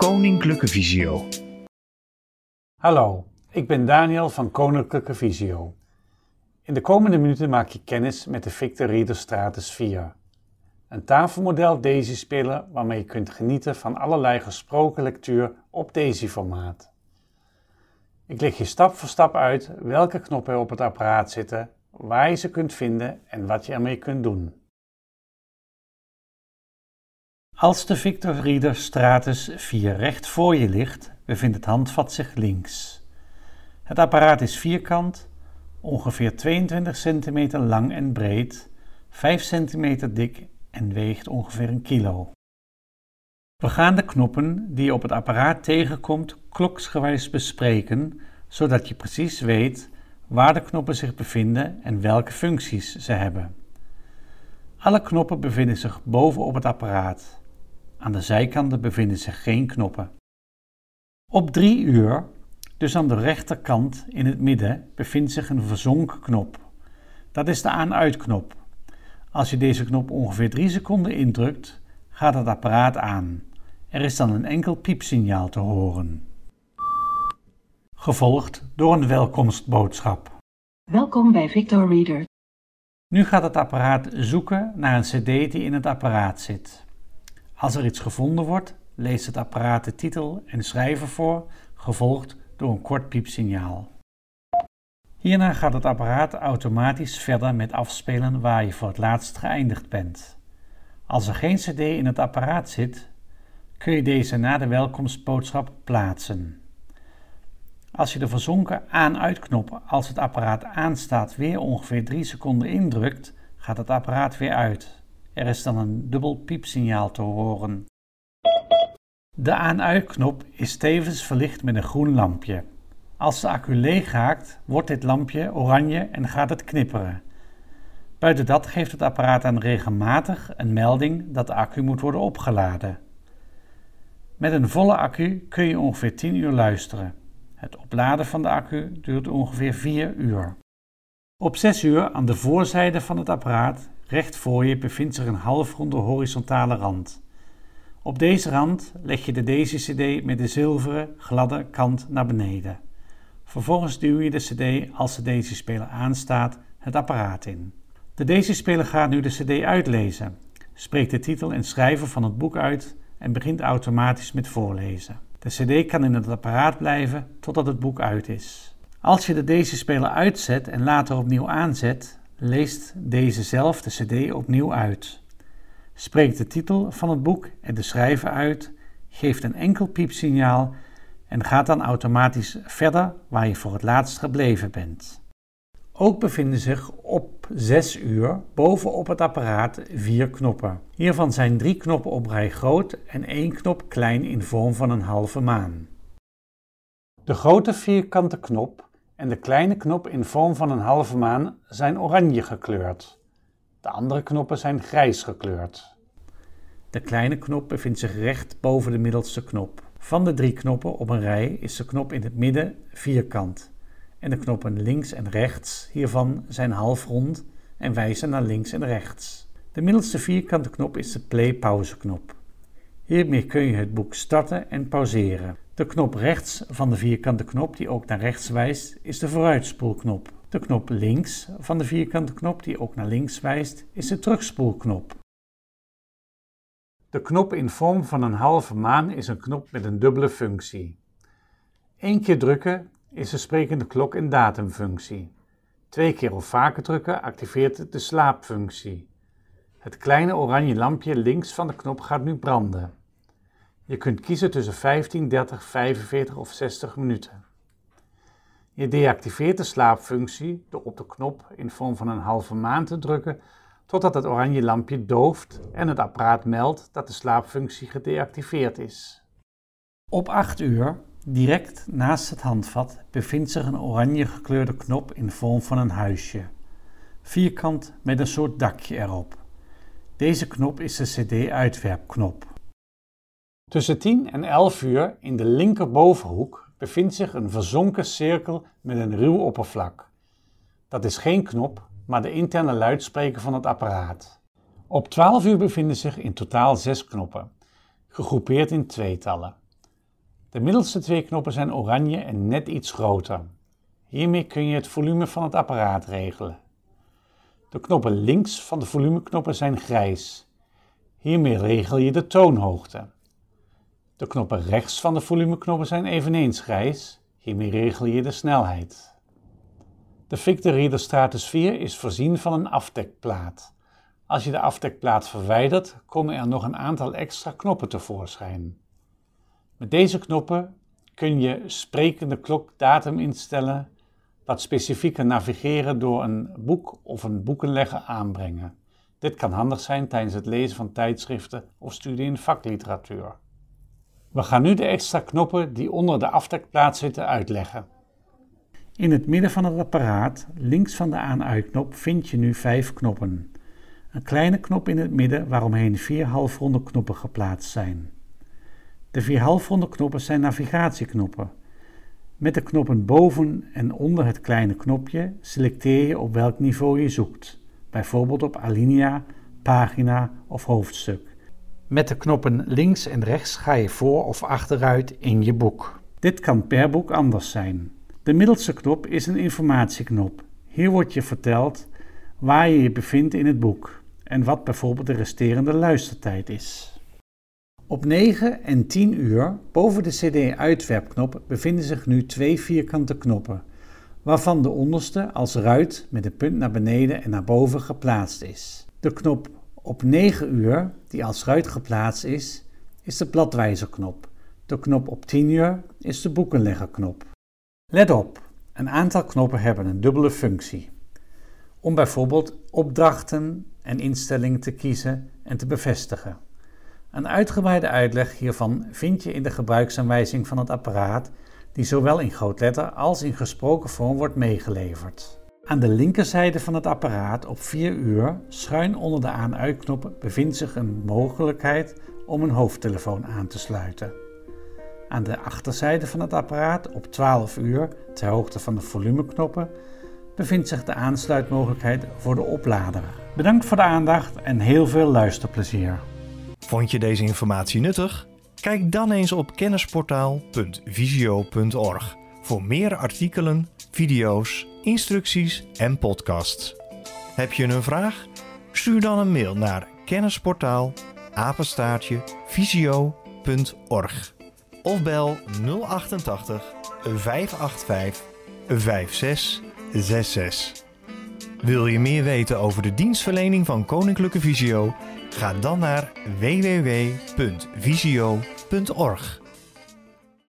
Koninklijke Visio. Hallo, ik ben Daniel van Koninklijke Visio. In de komende minuten maak je kennis met de Victor Reader Stratus 4. Een tafelmodel Daisy-speler waarmee je kunt genieten van allerlei gesproken lectuur op Daisy-formaat. Ik leg je stap voor stap uit welke knoppen er op het apparaat zitten, waar je ze kunt vinden en wat je ermee kunt doen. Als de Victor Reader Stratus 4 recht voor je ligt, bevindt het handvat zich links. Het apparaat is vierkant, ongeveer 22 cm lang en breed, 5 cm dik en weegt ongeveer een kilo. We gaan de knoppen die je op het apparaat tegenkomt kloksgewijs bespreken, zodat je precies weet waar de knoppen zich bevinden en welke functies ze hebben. Alle knoppen bevinden zich boven op het apparaat. Aan de zijkanten bevinden zich geen knoppen. Op 3 uur, dus aan de rechterkant in het midden, bevindt zich een verzonken knop. Dat is de aan-uit-knop. Als je deze knop ongeveer 3 seconden indrukt, gaat het apparaat aan. Er is dan een enkel piepsignaal te horen. Gevolgd door een welkomstboodschap. Welkom bij Victor Reader. Nu gaat het apparaat zoeken naar een CD die in het apparaat zit. Als er iets gevonden wordt, leest het apparaat de titel en schrijver voor, gevolgd door een kort piepsignaal. Hierna gaat het apparaat automatisch verder met afspelen waar je voor het laatst geëindigd bent. Als er geen CD in het apparaat zit, kun je deze na de welkomstboodschap plaatsen. Als je de verzonken aan-uitknop als het apparaat aanstaat weer ongeveer 3 seconden indrukt, gaat het apparaat weer uit. Er is dan een dubbel piepsignaal te horen. De aan-uit-knop is tevens verlicht met een groen lampje. Als de accu leeg raakt, wordt dit lampje oranje en gaat het knipperen. Buiten dat geeft het apparaat dan regelmatig een melding dat de accu moet worden opgeladen. Met een volle accu kun je ongeveer 10 uur luisteren. Het opladen van de accu duurt ongeveer 4 uur. Op 6 uur aan de voorzijde van het apparaat Recht voor je bevindt zich een halfronde horizontale rand. Op deze rand leg je de Daisy-CD met de zilveren, gladde kant naar beneden. Vervolgens duw je de CD als de Daisy-speler aanstaat het apparaat in. De Daisy-speler gaat nu de CD uitlezen, spreekt de titel en schrijver van het boek uit en begint automatisch met voorlezen. De CD kan in het apparaat blijven totdat het boek uit is. Als je de Daisy-speler uitzet en later opnieuw aanzet, leest dezezelfde CD opnieuw uit, spreekt de titel van het boek en de schrijver uit, geeft een enkel piepsignaal en gaat dan automatisch verder waar je voor het laatst gebleven bent. Ook bevinden zich op 6 uur bovenop het apparaat vier knoppen. Hiervan zijn drie knoppen op rij groot en één knop klein in vorm van een halve maan. De grote vierkante knop en de kleine knop in vorm van een halve maan zijn oranje gekleurd. De andere knoppen zijn grijs gekleurd. De kleine knop bevindt zich recht boven de middelste knop. Van de drie knoppen op een rij is de knop in het midden vierkant. En de knoppen links en rechts hiervan zijn halfrond en wijzen naar links en rechts. De middelste vierkante knop is de play-pauze knop. Hiermee kun je het boek starten en pauzeren. De knop rechts van de vierkante knop die ook naar rechts wijst is de vooruitspoelknop. De knop links van de vierkante knop die ook naar links wijst is de terugspoelknop. De knop in vorm van een halve maan is een knop met een dubbele functie. Eén keer drukken is de sprekende klok een datumfunctie. Twee keer of vaker drukken activeert de slaapfunctie. Het kleine oranje lampje links van de knop gaat nu branden. Je kunt kiezen tussen 15, 30, 45 of 60 minuten. Je deactiveert de slaapfunctie door op de knop in vorm van een halve maan te drukken totdat het oranje lampje dooft en het apparaat meldt dat de slaapfunctie gedeactiveerd is. Op 8 uur, direct naast het handvat, bevindt zich een oranje gekleurde knop in vorm van een huisje. Vierkant met een soort dakje erop. Deze knop is de CD-uitwerpknop. Tussen 10 en 11 uur in de linkerbovenhoek bevindt zich een verzonken cirkel met een ruw oppervlak. Dat is geen knop, maar de interne luidspreker van het apparaat. Op 12 uur bevinden zich in totaal 6 knoppen, gegroepeerd in tweetallen. De middelste twee knoppen zijn oranje en net iets groter. Hiermee kun je het volume van het apparaat regelen. De knoppen links van de volumeknoppen zijn grijs. Hiermee regel je de toonhoogte. De knoppen rechts van de volumeknoppen zijn eveneens grijs. Hiermee regel je de snelheid. De Victor Reader Stratus 4 is voorzien van een afdekplaat. Als je de afdekplaat verwijdert, komen er nog een aantal extra knoppen tevoorschijn. Met deze knoppen kun je sprekende klok datum instellen, wat specifieker navigeren door een boek of een boekenlegger aanbrengen. Dit kan handig zijn tijdens het lezen van tijdschriften of studie in vakliteratuur. We gaan nu de extra knoppen die onder de afdekplaat zitten uitleggen. In het midden van het apparaat, links van de aan-uitknop, vind je nu vijf knoppen. Een kleine knop in het midden waaromheen vier halfronde knoppen geplaatst zijn. De vier halfronde knoppen zijn navigatieknoppen. Met de knoppen boven en onder het kleine knopje selecteer je op welk niveau je zoekt, bijvoorbeeld op alinea, pagina of hoofdstuk. Met de knoppen links en rechts ga je voor of achteruit in je boek. Dit kan per boek anders zijn. De middelste knop is een informatieknop. Hier wordt je verteld waar je je bevindt in het boek en wat bijvoorbeeld de resterende luistertijd is. Op 9 en 10 uur boven de CD-uitwerpknop bevinden zich nu twee vierkante knoppen, waarvan de onderste als ruit met de punt naar beneden en naar boven geplaatst is. De knop op 9 uur, die als ruit geplaatst is, is de bladwijzerknop. De knop op 10 uur is de boekenleggerknop. Let op, een aantal knoppen hebben een dubbele functie. Om bijvoorbeeld opdrachten en instellingen te kiezen en te bevestigen. Een uitgebreide uitleg hiervan vind je in de gebruiksaanwijzing van het apparaat, die zowel in grootletter als in gesproken vorm wordt meegeleverd. Aan de linkerzijde van het apparaat op 4 uur, schuin onder de aan-uitknop, bevindt zich een mogelijkheid om een hoofdtelefoon aan te sluiten. Aan de achterzijde van het apparaat op 12 uur, ter hoogte van de volumeknoppen, bevindt zich de aansluitmogelijkheid voor de oplader. Bedankt voor de aandacht en heel veel luisterplezier. Vond je deze informatie nuttig? Kijk dan eens op kennisportaal.visio.org voor meer artikelen, video's, instructies en podcasts. Heb je een vraag? Stuur dan een mail naar kennisportaal apenstaartje visio.org of bel 088 585 5666. Wil je meer weten over de dienstverlening van Koninklijke Visio? Ga dan naar www.visio.org.